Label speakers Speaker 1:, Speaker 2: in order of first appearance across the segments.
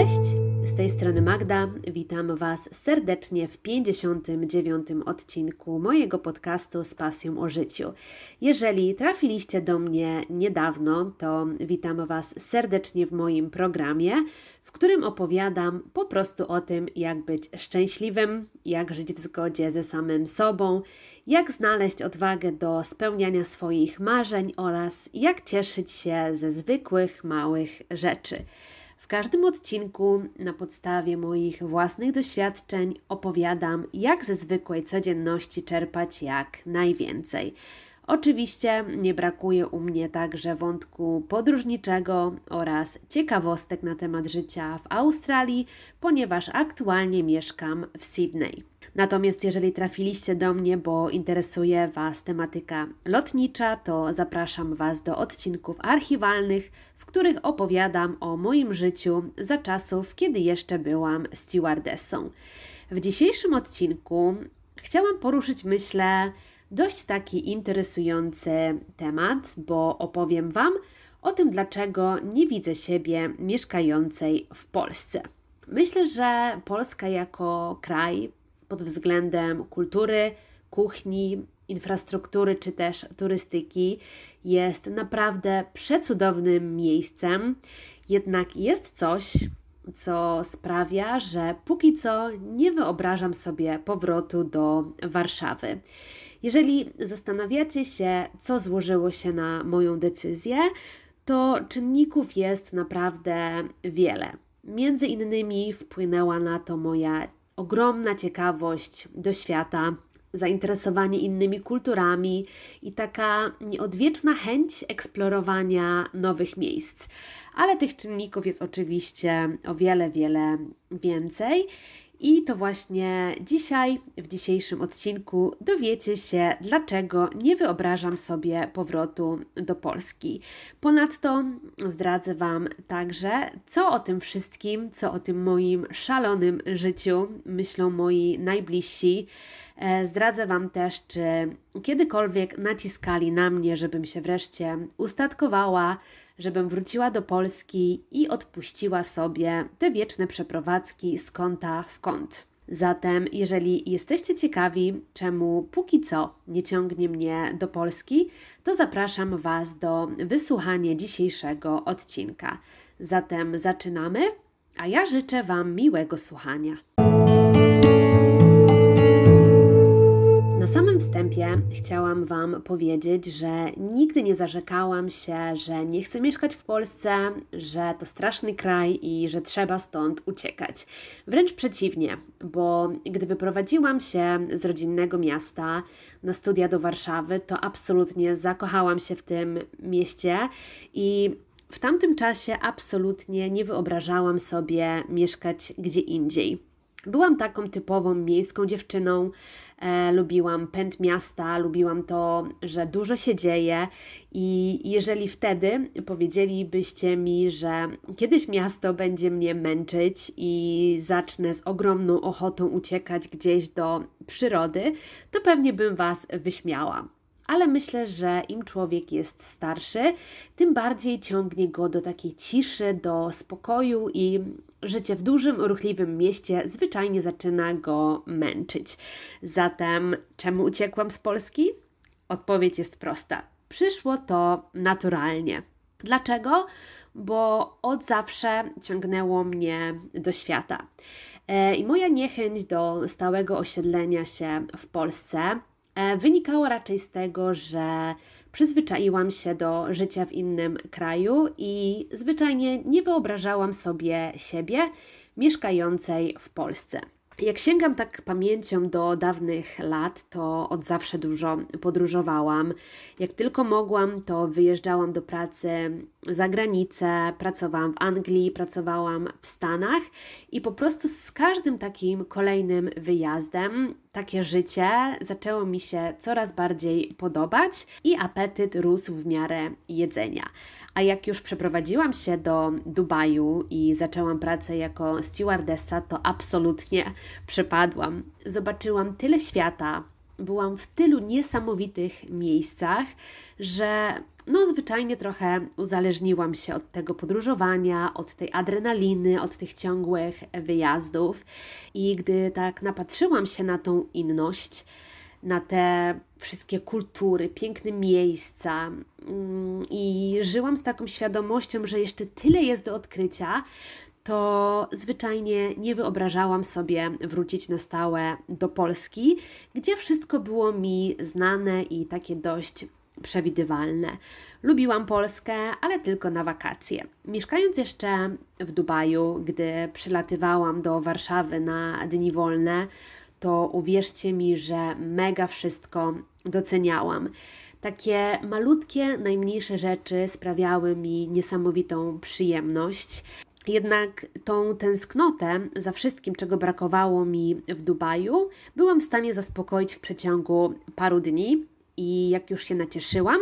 Speaker 1: Cześć, z tej strony Magda. Witam Was serdecznie w 59. odcinku mojego podcastu z pasją o życiu. Jeżeli trafiliście do mnie niedawno, to witam Was serdecznie w moim programie, w którym opowiadam po prostu o tym, jak być szczęśliwym, jak żyć w zgodzie ze samym sobą, jak znaleźć odwagę do spełniania swoich marzeń oraz jak cieszyć się ze zwykłych, małych rzeczy. Każdym odcinku, na podstawie moich własnych doświadczeń, opowiadam, jak ze zwykłej codzienności czerpać jak najwięcej. Oczywiście nie brakuje u mnie także wątku podróżniczego oraz ciekawostek na temat życia w Australii, ponieważ aktualnie mieszkam w Sydney. Natomiast jeżeli trafiliście do mnie, bo interesuje Was tematyka lotnicza, to zapraszam Was do odcinków archiwalnych, których opowiadam o moim życiu za czasów, kiedy jeszcze byłam stewardessą. W dzisiejszym odcinku chciałam poruszyć, myślę, dość taki interesujący temat, bo opowiem Wam o tym, dlaczego nie widzę siebie mieszkającej w Polsce. Myślę, że Polska jako kraj pod względem kultury, kuchni, infrastruktury czy też turystyki jest naprawdę przecudownym miejscem. Jednak jest coś, co sprawia, że póki co nie wyobrażam sobie powrotu do Warszawy. Jeżeli zastanawiacie się, co złożyło się na moją decyzję, to czynników jest naprawdę wiele. Między innymi wpłynęła na to moja ogromna ciekawość do świata, zainteresowanie innymi kulturami i taka nieodwieczna chęć eksplorowania nowych miejsc. Ale tych czynników jest oczywiście o wiele, wiele więcej. I to właśnie dzisiaj, w dzisiejszym odcinku, dowiecie się, dlaczego nie wyobrażam sobie powrotu do Polski. Ponadto zdradzę Wam także, co o tym wszystkim, co o tym moim szalonym życiu myślą moi najbliżsi. E, zdradzę Wam też, czy kiedykolwiek naciskali na mnie, żebym się wreszcie ustatkowała żebym wróciła do Polski i odpuściła sobie te wieczne przeprowadzki z kąta w kąt. Zatem, jeżeli jesteście ciekawi, czemu póki co nie ciągnie mnie do Polski, to zapraszam Was do wysłuchania dzisiejszego odcinka. Zatem zaczynamy, a ja życzę Wam miłego słuchania. Samym wstępie chciałam Wam powiedzieć, że nigdy nie zarzekałam się, że nie chcę mieszkać w Polsce, że to straszny kraj i że trzeba stąd uciekać. Wręcz przeciwnie, bo gdy wyprowadziłam się z rodzinnego miasta na studia do Warszawy, to absolutnie zakochałam się w tym mieście i w tamtym czasie absolutnie nie wyobrażałam sobie mieszkać gdzie indziej. Byłam taką typową miejską dziewczyną, e, lubiłam pęd miasta, lubiłam to, że dużo się dzieje i jeżeli wtedy powiedzielibyście mi, że kiedyś miasto będzie mnie męczyć i zacznę z ogromną ochotą uciekać gdzieś do przyrody, to pewnie bym Was wyśmiała ale myślę, że im człowiek jest starszy, tym bardziej ciągnie go do takiej ciszy, do spokoju i życie w dużym, ruchliwym mieście zwyczajnie zaczyna go męczyć. Zatem, czemu uciekłam z Polski? Odpowiedź jest prosta. Przyszło to naturalnie. Dlaczego? Bo od zawsze ciągnęło mnie do świata. E, I moja niechęć do stałego osiedlenia się w Polsce wynikało raczej z tego, że przyzwyczaiłam się do życia w innym kraju i zwyczajnie nie wyobrażałam sobie siebie mieszkającej w Polsce. Jak sięgam tak pamięcią do dawnych lat, to od zawsze dużo podróżowałam. Jak tylko mogłam, to wyjeżdżałam do pracy za granicę, pracowałam w Anglii, pracowałam w Stanach i po prostu z każdym takim kolejnym wyjazdem takie życie zaczęło mi się coraz bardziej podobać i apetyt rósł w miarę jedzenia. A jak już przeprowadziłam się do Dubaju i zaczęłam pracę jako stewardessa, to absolutnie przepadłam. Zobaczyłam tyle świata, byłam w tylu niesamowitych miejscach, że no zwyczajnie trochę uzależniłam się od tego podróżowania, od tej adrenaliny, od tych ciągłych wyjazdów. I gdy tak napatrzyłam się na tą inność, na te wszystkie kultury, piękne miejsca mm, i żyłam z taką świadomością, że jeszcze tyle jest do odkrycia, to zwyczajnie nie wyobrażałam sobie wrócić na stałe do Polski, gdzie wszystko było mi znane i takie dość przewidywalne. Lubiłam Polskę, ale tylko na wakacje. Mieszkając jeszcze w Dubaju, gdy przylatywałam do Warszawy na dni wolne, to uwierzcie mi, że mega wszystko doceniałam. Takie malutkie, najmniejsze rzeczy sprawiały mi niesamowitą przyjemność. Jednak tą tęsknotę za wszystkim, czego brakowało mi w Dubaju, byłam w stanie zaspokoić w przeciągu paru dni. I jak już się nacieszyłam,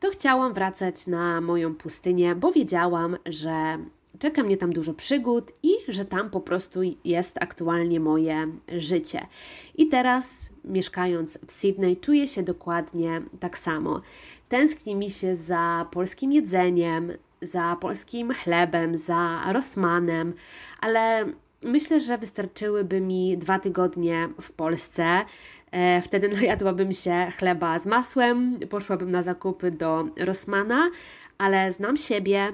Speaker 1: to chciałam wracać na moją pustynię, bo wiedziałam, że czeka mnie tam dużo przygód i że tam po prostu jest aktualnie moje życie. I teraz, mieszkając w Sydney, czuję się dokładnie tak samo. Tęskni mi się za polskim jedzeniem, za polskim chlebem, za Rosmanem, ale myślę, że wystarczyłyby mi dwa tygodnie w Polsce. E, wtedy najadłabym się chleba z masłem, poszłabym na zakupy do Rosmana, ale znam siebie,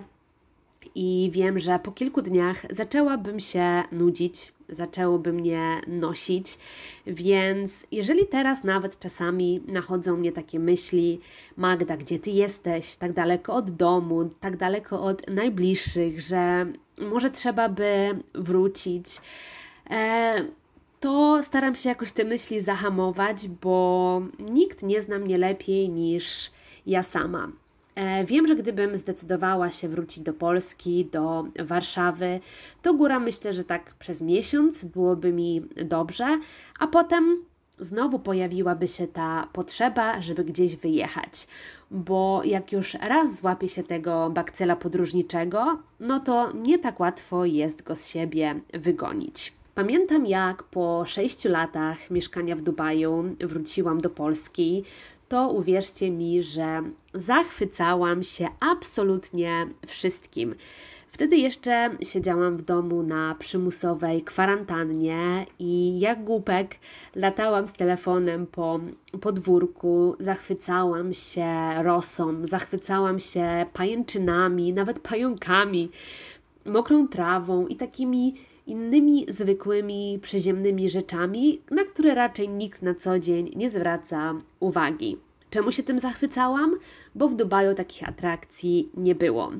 Speaker 1: i wiem, że po kilku dniach zaczęłabym się nudzić, zaczęłoby mnie nosić, więc jeżeli teraz nawet czasami nachodzą mnie takie myśli, Magda, gdzie ty jesteś, tak daleko od domu, tak daleko od najbliższych, że może trzeba by wrócić, e, to staram się jakoś te myśli zahamować, bo nikt nie zna mnie lepiej niż ja sama. E, wiem, że gdybym zdecydowała się wrócić do Polski, do Warszawy, to góra myślę, że tak przez miesiąc byłoby mi dobrze, a potem znowu pojawiłaby się ta potrzeba, żeby gdzieś wyjechać. Bo jak już raz złapie się tego bakcyla podróżniczego, no to nie tak łatwo jest go z siebie wygonić. Pamiętam, jak po sześciu latach mieszkania w Dubaju wróciłam do Polski to uwierzcie mi, że zachwycałam się absolutnie wszystkim. Wtedy jeszcze siedziałam w domu na przymusowej kwarantannie i jak głupek latałam z telefonem po podwórku, zachwycałam się rosą, zachwycałam się pajęczynami, nawet pająkami, mokrą trawą i takimi innymi zwykłymi, przyziemnymi rzeczami, na które raczej nikt na co dzień nie zwraca uwagi. Czemu się tym zachwycałam? Bo w Dubaju takich atrakcji nie było.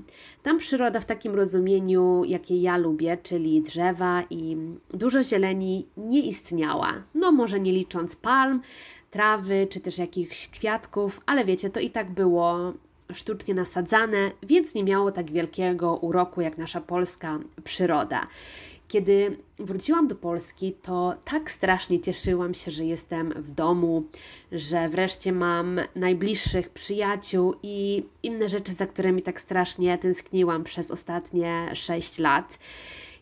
Speaker 1: Tam przyroda w takim rozumieniu, jakie ja lubię, czyli drzewa i dużo zieleni, nie istniała. No, może nie licząc palm, trawy czy też jakichś kwiatków, ale wiecie, to i tak było sztucznie nasadzane, więc nie miało tak wielkiego uroku jak nasza polska przyroda. Kiedy wróciłam do Polski, to tak strasznie cieszyłam się, że jestem w domu, że wreszcie mam najbliższych przyjaciół i inne rzeczy, za którymi tak strasznie tęskniłam przez ostatnie 6 lat.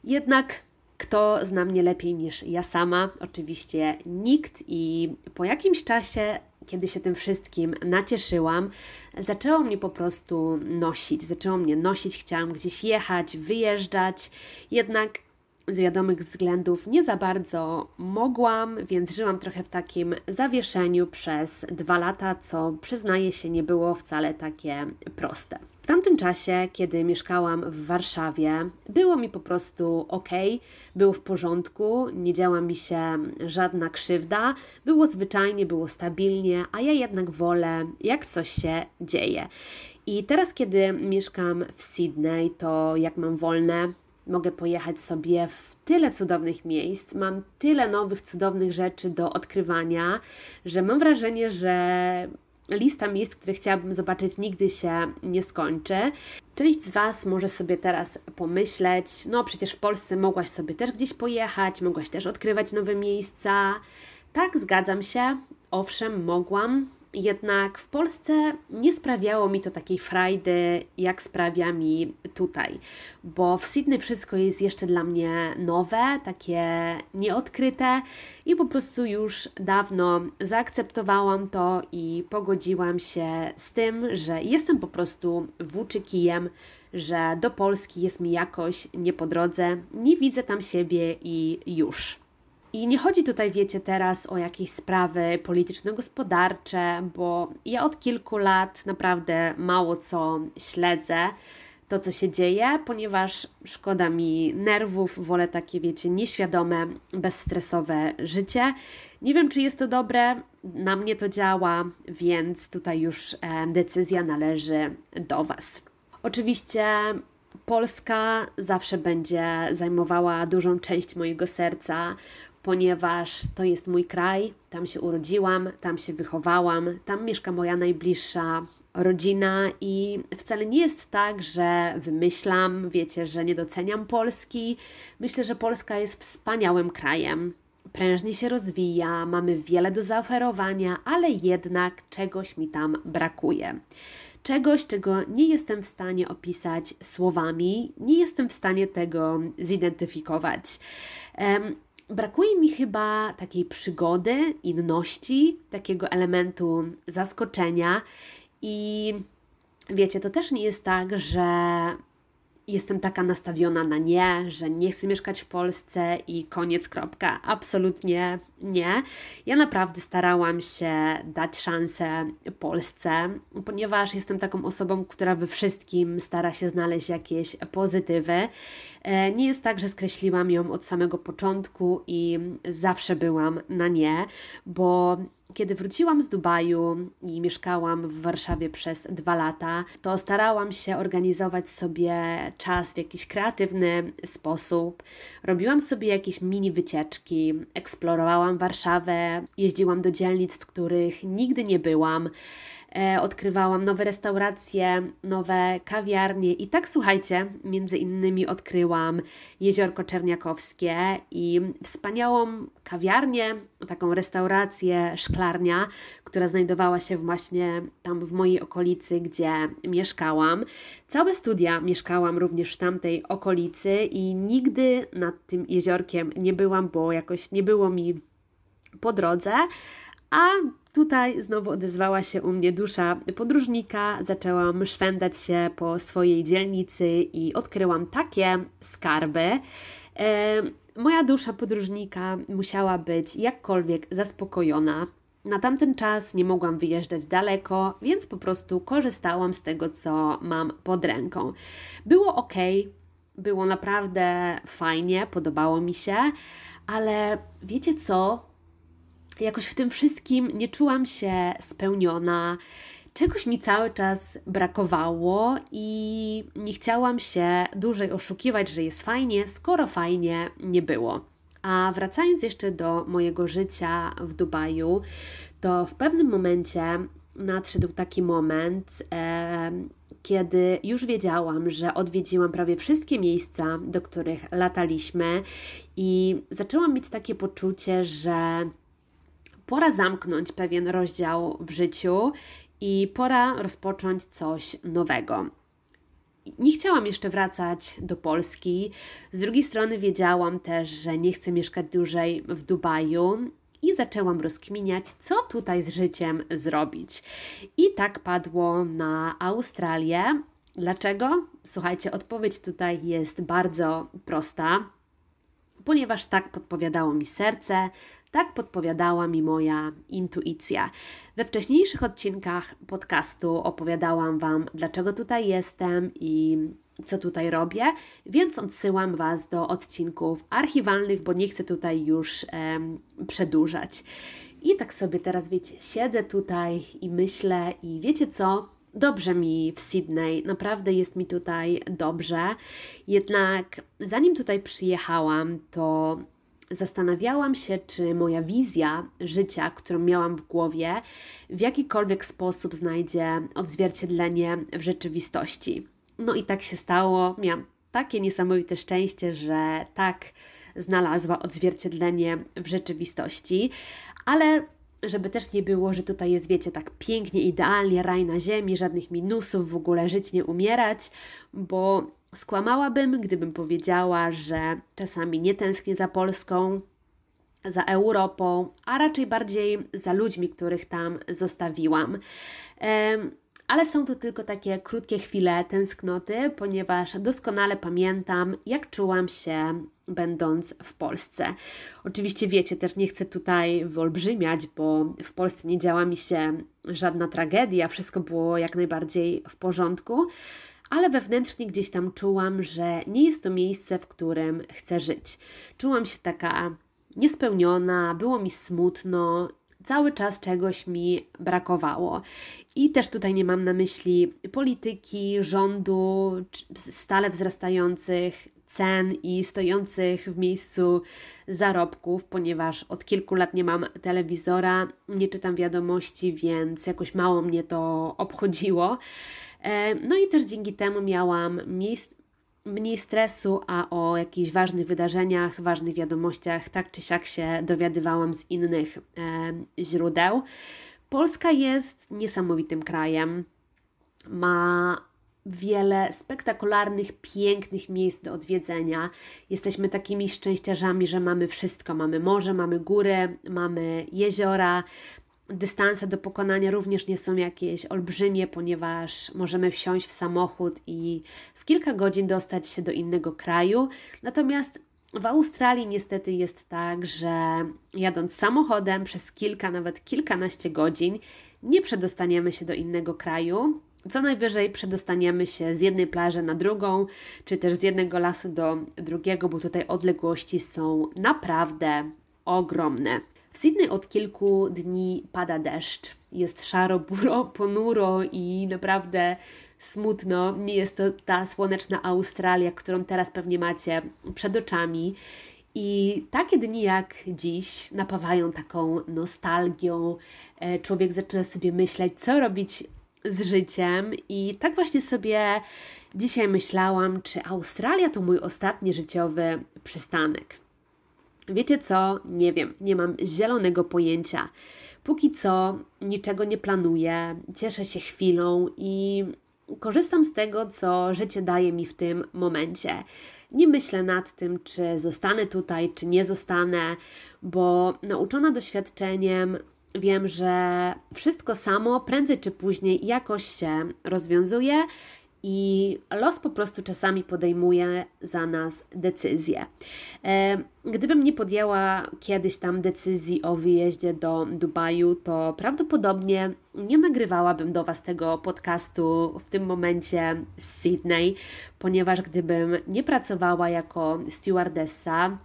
Speaker 1: Jednak kto zna mnie lepiej niż ja sama? Oczywiście nikt, i po jakimś czasie, kiedy się tym wszystkim nacieszyłam, zaczęło mnie po prostu nosić. Zaczęło mnie nosić, chciałam gdzieś jechać, wyjeżdżać, jednak z wiadomych względów nie za bardzo mogłam, więc żyłam trochę w takim zawieszeniu przez dwa lata, co przyznaję się nie było wcale takie proste. W tamtym czasie, kiedy mieszkałam w Warszawie, było mi po prostu ok, było w porządku, nie działa mi się żadna krzywda, było zwyczajnie, było stabilnie, a ja jednak wolę, jak coś się dzieje. I teraz, kiedy mieszkam w Sydney, to jak mam wolne, mogę pojechać sobie w tyle cudownych miejsc, mam tyle nowych, cudownych rzeczy do odkrywania, że mam wrażenie, że lista miejsc, które chciałabym zobaczyć, nigdy się nie skończy. Część z Was może sobie teraz pomyśleć, no przecież w Polsce mogłaś sobie też gdzieś pojechać, mogłaś też odkrywać nowe miejsca. Tak, zgadzam się, owszem, mogłam, jednak w Polsce nie sprawiało mi to takiej frajdy, jak sprawia mi tutaj, bo w Sydney wszystko jest jeszcze dla mnie nowe, takie nieodkryte i po prostu już dawno zaakceptowałam to i pogodziłam się z tym, że jestem po prostu włóczykijem, że do Polski jest mi jakoś nie po drodze, nie widzę tam siebie i już. I nie chodzi tutaj, wiecie, teraz o jakieś sprawy polityczno-gospodarcze, bo ja od kilku lat naprawdę mało co śledzę to, co się dzieje, ponieważ szkoda mi nerwów, wolę takie, wiecie, nieświadome, bezstresowe życie. Nie wiem, czy jest to dobre, na mnie to działa, więc tutaj już e, decyzja należy do Was. Oczywiście Polska zawsze będzie zajmowała dużą część mojego serca, ponieważ to jest mój kraj, tam się urodziłam, tam się wychowałam, tam mieszka moja najbliższa rodzina i wcale nie jest tak, że wymyślam, wiecie, że nie doceniam Polski. Myślę, że Polska jest wspaniałym krajem. Prężnie się rozwija, mamy wiele do zaoferowania, ale jednak czegoś mi tam brakuje czegoś, czego nie jestem w stanie opisać słowami, nie jestem w stanie tego zidentyfikować. Brakuje mi chyba takiej przygody, inności, takiego elementu zaskoczenia i wiecie, to też nie jest tak, że jestem taka nastawiona na nie, że nie chcę mieszkać w Polsce i koniec, kropka. Absolutnie nie. Ja naprawdę starałam się dać szansę Polsce, ponieważ jestem taką osobą, która we wszystkim stara się znaleźć jakieś pozytywy. E, nie jest tak, że skreśliłam ją od samego początku i zawsze byłam na nie, bo kiedy wróciłam z Dubaju i mieszkałam w Warszawie przez dwa lata, to starałam się organizować sobie czas w jakiś kreatywny sposób. Robiłam sobie jakieś mini wycieczki, eksplorowałam Warszawę, jeździłam do dzielnic, w których nigdy nie byłam. E, odkrywałam nowe restauracje, nowe kawiarnie i tak słuchajcie, między innymi odkryłam Jeziorko Czerniakowskie i wspaniałą kawiarnię, taką restaurację, szklarnia, która znajdowała się właśnie tam w mojej okolicy, gdzie mieszkałam. Całe studia mieszkałam również w tamtej okolicy i nigdy nad tym jeziorkiem nie byłam, bo jakoś nie było mi po drodze, a Tutaj znowu odezwała się u mnie dusza podróżnika, zaczęłam szwendać się po swojej dzielnicy i odkryłam takie skarby. E, moja dusza podróżnika musiała być jakkolwiek zaspokojona. Na tamten czas nie mogłam wyjeżdżać daleko, więc po prostu korzystałam z tego, co mam pod ręką. Było ok, było naprawdę fajnie, podobało mi się, ale wiecie co? Jakoś w tym wszystkim nie czułam się spełniona. Czegoś mi cały czas brakowało i nie chciałam się dłużej oszukiwać, że jest fajnie, skoro fajnie nie było. A wracając jeszcze do mojego życia w Dubaju, to w pewnym momencie nadszedł taki moment, e, kiedy już wiedziałam, że odwiedziłam prawie wszystkie miejsca, do których lataliśmy, i zaczęłam mieć takie poczucie, że pora zamknąć pewien rozdział w życiu i pora rozpocząć coś nowego. Nie chciałam jeszcze wracać do Polski. Z drugiej strony wiedziałam też, że nie chcę mieszkać dłużej w Dubaju i zaczęłam rozkminiać, co tutaj z życiem zrobić. I tak padło na Australię. Dlaczego? Słuchajcie, odpowiedź tutaj jest bardzo prosta, ponieważ tak podpowiadało mi serce, tak podpowiadała mi moja intuicja. We wcześniejszych odcinkach podcastu opowiadałam Wam, dlaczego tutaj jestem i co tutaj robię, więc odsyłam Was do odcinków archiwalnych, bo nie chcę tutaj już em, przedłużać. I tak sobie teraz, wiecie, siedzę tutaj i myślę, i wiecie co? Dobrze mi w Sydney, naprawdę jest mi tutaj dobrze. Jednak zanim tutaj przyjechałam, to zastanawiałam się, czy moja wizja życia, którą miałam w głowie, w jakikolwiek sposób znajdzie odzwierciedlenie w rzeczywistości. No i tak się stało. Miałam takie niesamowite szczęście, że tak znalazła odzwierciedlenie w rzeczywistości, ale żeby też nie było, że tutaj jest, wiecie, tak pięknie, idealnie, raj na ziemi, żadnych minusów, w ogóle żyć, nie umierać, bo skłamałabym, gdybym powiedziała, że czasami nie tęsknię za Polską, za Europą, a raczej bardziej za ludźmi, których tam zostawiłam. Ale są to tylko takie krótkie chwile tęsknoty, ponieważ doskonale pamiętam, jak czułam się będąc w Polsce. Oczywiście wiecie, też nie chcę tutaj wyolbrzymiać, bo w Polsce nie działa mi się żadna tragedia, wszystko było jak najbardziej w porządku, ale wewnętrznie gdzieś tam czułam, że nie jest to miejsce, w którym chcę żyć. Czułam się taka niespełniona, było mi smutno, cały czas czegoś mi brakowało. I też tutaj nie mam na myśli polityki, rządu, stale wzrastających cen i stojących w miejscu zarobków, ponieważ od kilku lat nie mam telewizora, nie czytam wiadomości, więc jakoś mało mnie to obchodziło. E, no i też dzięki temu miałam miejsce mniej stresu, a o jakichś ważnych wydarzeniach, ważnych wiadomościach, tak czy siak się dowiadywałam z innych e, źródeł. Polska jest niesamowitym krajem. Ma wiele spektakularnych, pięknych miejsc do odwiedzenia. Jesteśmy takimi szczęściarzami, że mamy wszystko. Mamy morze, mamy góry, mamy jeziora, dystanse do pokonania również nie są jakieś olbrzymie, ponieważ możemy wsiąść w samochód i w kilka godzin dostać się do innego kraju. Natomiast w Australii niestety jest tak, że jadąc samochodem przez kilka, nawet kilkanaście godzin, nie przedostaniemy się do innego kraju. Co najwyżej przedostaniemy się z jednej plaży na drugą, czy też z jednego lasu do drugiego, bo tutaj odległości są naprawdę ogromne. W Sydney od kilku dni pada deszcz. Jest szaro, buro, ponuro i naprawdę smutno. Nie jest to ta słoneczna Australia, którą teraz pewnie macie przed oczami. I takie dni jak dziś napawają taką nostalgią. E, człowiek zaczyna sobie myśleć, co robić z życiem, i tak właśnie sobie dzisiaj myślałam, czy Australia to mój ostatni życiowy przystanek. Wiecie co? Nie wiem, nie mam zielonego pojęcia. Póki co niczego nie planuję, cieszę się chwilą i korzystam z tego, co życie daje mi w tym momencie. Nie myślę nad tym, czy zostanę tutaj, czy nie zostanę, bo nauczona doświadczeniem wiem, że wszystko samo prędzej czy później jakoś się rozwiązuje i los po prostu czasami podejmuje za nas decyzje. E, gdybym nie podjęła kiedyś tam decyzji o wyjeździe do Dubaju, to prawdopodobnie nie nagrywałabym do Was tego podcastu w tym momencie z Sydney, ponieważ gdybym nie pracowała jako stewardessa,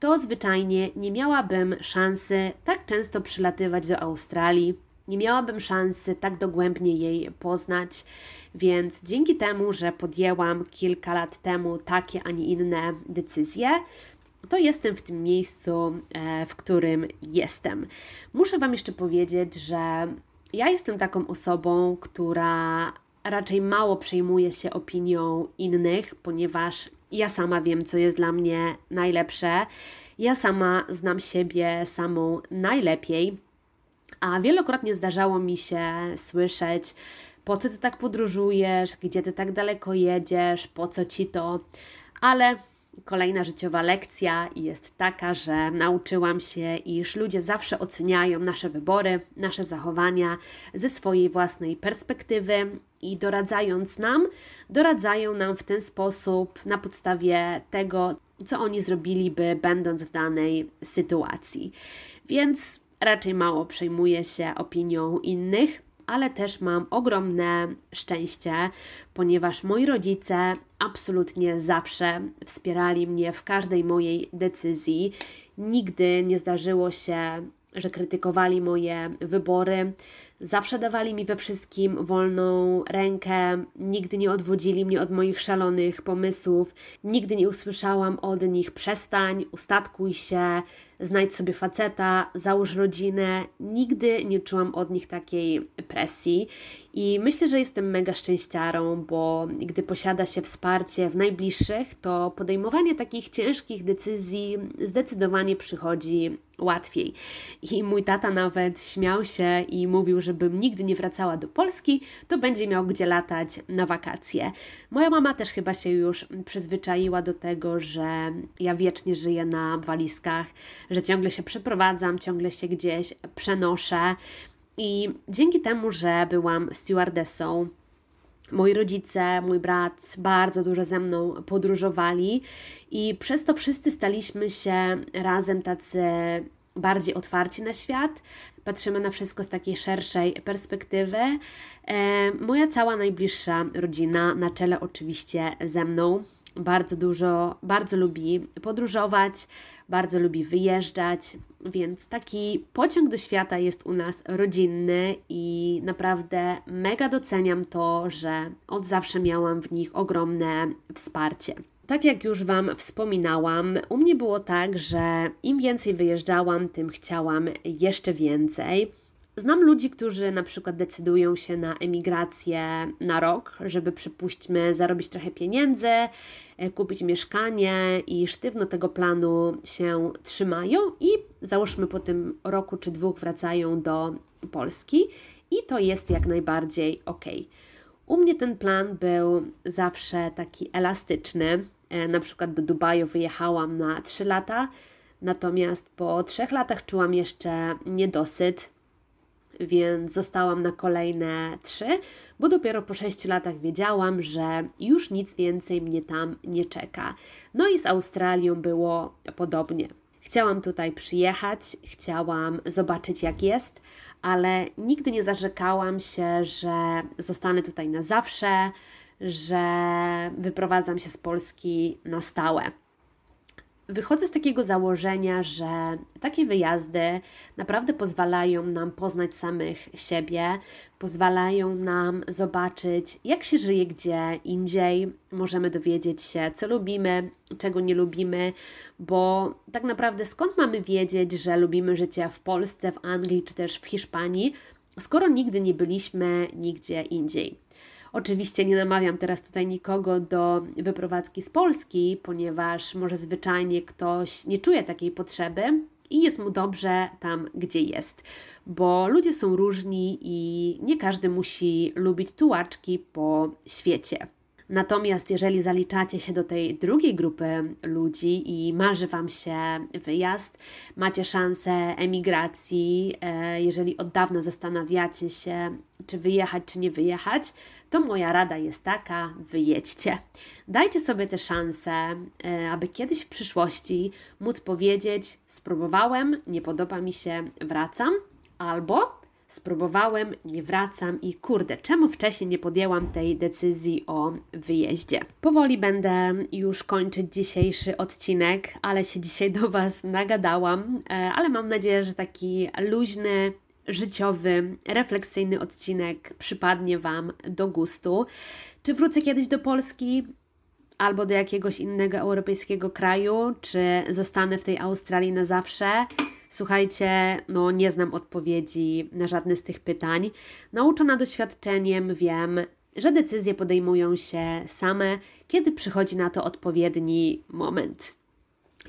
Speaker 1: to zwyczajnie nie miałabym szansy tak często przylatywać do Australii, nie miałabym szansy tak dogłębnie jej poznać, więc dzięki temu, że podjęłam kilka lat temu takie, a nie inne decyzje, to jestem w tym miejscu, e, w którym jestem. Muszę Wam jeszcze powiedzieć, że ja jestem taką osobą, która raczej mało przejmuje się opinią innych, ponieważ ja sama wiem, co jest dla mnie najlepsze. Ja sama znam siebie samą najlepiej, a wielokrotnie zdarzało mi się słyszeć, po co ty tak podróżujesz, gdzie ty tak daleko jedziesz, po co ci to, ale kolejna życiowa lekcja jest taka, że nauczyłam się, iż ludzie zawsze oceniają nasze wybory, nasze zachowania ze swojej własnej perspektywy i doradzając nam, doradzają nam w ten sposób na podstawie tego, co oni zrobiliby, będąc w danej sytuacji. Więc raczej mało przejmuję się opinią innych ale też mam ogromne szczęście, ponieważ moi rodzice absolutnie zawsze wspierali mnie w każdej mojej decyzji. Nigdy nie zdarzyło się, że krytykowali moje wybory. Zawsze dawali mi we wszystkim wolną rękę, nigdy nie odwodzili mnie od moich szalonych pomysłów, nigdy nie usłyszałam od nich przestań, ustatkuj się, znajdź sobie faceta, załóż rodzinę. Nigdy nie czułam od nich takiej presji i myślę, że jestem mega szczęściarą, bo gdy posiada się wsparcie w najbliższych, to podejmowanie takich ciężkich decyzji zdecydowanie przychodzi łatwiej. I mój tata nawet śmiał się i mówił, żebym nigdy nie wracała do Polski, to będzie miał gdzie latać na wakacje. Moja mama też chyba się już przyzwyczaiła do tego, że ja wiecznie żyję na walizkach, że ciągle się przeprowadzam, ciągle się gdzieś przenoszę. I dzięki temu, że byłam stewardessą, moi rodzice, mój brat bardzo dużo ze mną podróżowali i przez to wszyscy staliśmy się razem tacy bardziej otwarci na świat, patrzymy na wszystko z takiej szerszej perspektywy. E, moja cała najbliższa rodzina, na czele oczywiście ze mną, bardzo dużo, bardzo lubi podróżować, bardzo lubi wyjeżdżać, więc taki pociąg do świata jest u nas rodzinny i naprawdę mega doceniam to, że od zawsze miałam w nich ogromne wsparcie. Tak jak już Wam wspominałam, u mnie było tak, że im więcej wyjeżdżałam, tym chciałam jeszcze więcej. Znam ludzi, którzy na przykład decydują się na emigrację na rok, żeby przypuśćmy zarobić trochę pieniędzy, e, kupić mieszkanie i sztywno tego planu się trzymają i załóżmy po tym roku czy dwóch wracają do Polski i to jest jak najbardziej ok. U mnie ten plan był zawsze taki elastyczny. E, na przykład do Dubaju wyjechałam na 3 lata, natomiast po 3 latach czułam jeszcze niedosyt więc zostałam na kolejne trzy, bo dopiero po sześciu latach wiedziałam, że już nic więcej mnie tam nie czeka. No i z Australią było podobnie. Chciałam tutaj przyjechać, chciałam zobaczyć jak jest, ale nigdy nie zarzekałam się, że zostanę tutaj na zawsze, że wyprowadzam się z Polski na stałe. Wychodzę z takiego założenia, że takie wyjazdy naprawdę pozwalają nam poznać samych siebie, pozwalają nam zobaczyć, jak się żyje gdzie indziej. Możemy dowiedzieć się, co lubimy, czego nie lubimy, bo tak naprawdę skąd mamy wiedzieć, że lubimy życie w Polsce, w Anglii czy też w Hiszpanii, skoro nigdy nie byliśmy nigdzie indziej. Oczywiście nie namawiam teraz tutaj nikogo do wyprowadzki z Polski, ponieważ może zwyczajnie ktoś nie czuje takiej potrzeby i jest mu dobrze tam, gdzie jest, bo ludzie są różni i nie każdy musi lubić tułaczki po świecie. Natomiast jeżeli zaliczacie się do tej drugiej grupy ludzi i marzy Wam się wyjazd, macie szansę emigracji, e, jeżeli od dawna zastanawiacie się, czy wyjechać, czy nie wyjechać, to moja rada jest taka: wyjedźcie. Dajcie sobie tę szansę, e, aby kiedyś w przyszłości móc powiedzieć: spróbowałem, nie podoba mi się, wracam, albo spróbowałem, nie wracam i kurde, czemu wcześniej nie podjęłam tej decyzji o wyjeździe? Powoli będę już kończyć dzisiejszy odcinek, ale się dzisiaj do Was nagadałam, e, ale mam nadzieję, że taki luźny, życiowy, refleksyjny odcinek przypadnie Wam do gustu. Czy wrócę kiedyś do Polski? Albo do jakiegoś innego europejskiego kraju, czy zostanę w tej Australii na zawsze? Słuchajcie, no nie znam odpowiedzi na żadne z tych pytań. Nauczona doświadczeniem wiem, że decyzje podejmują się same, kiedy przychodzi na to odpowiedni moment.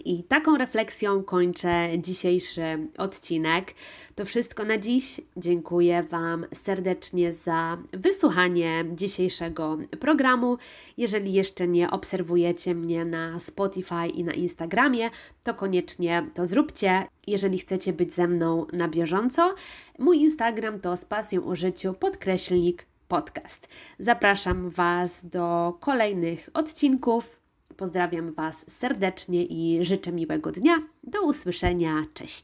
Speaker 1: I taką refleksją kończę dzisiejszy odcinek. To wszystko na dziś. Dziękuję Wam serdecznie za wysłuchanie dzisiejszego programu. Jeżeli jeszcze nie obserwujecie mnie na Spotify i na Instagramie, to koniecznie to zróbcie. Jeżeli chcecie być ze mną na bieżąco, mój Instagram to z pasją o życiu podkreślnik podcast. Zapraszam Was do kolejnych odcinków. Pozdrawiam Was serdecznie i życzę miłego dnia. Do usłyszenia. Cześć.